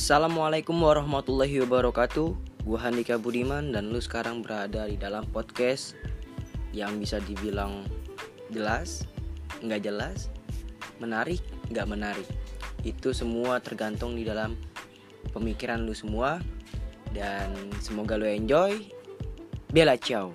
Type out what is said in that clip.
Assalamualaikum warahmatullahi wabarakatuh. Gue Handika Budiman dan lu sekarang berada di dalam podcast Yang bisa dibilang jelas, nggak jelas, menarik, nggak menarik. Itu semua tergantung di dalam pemikiran lu semua. Dan semoga lu enjoy. Bella ciao.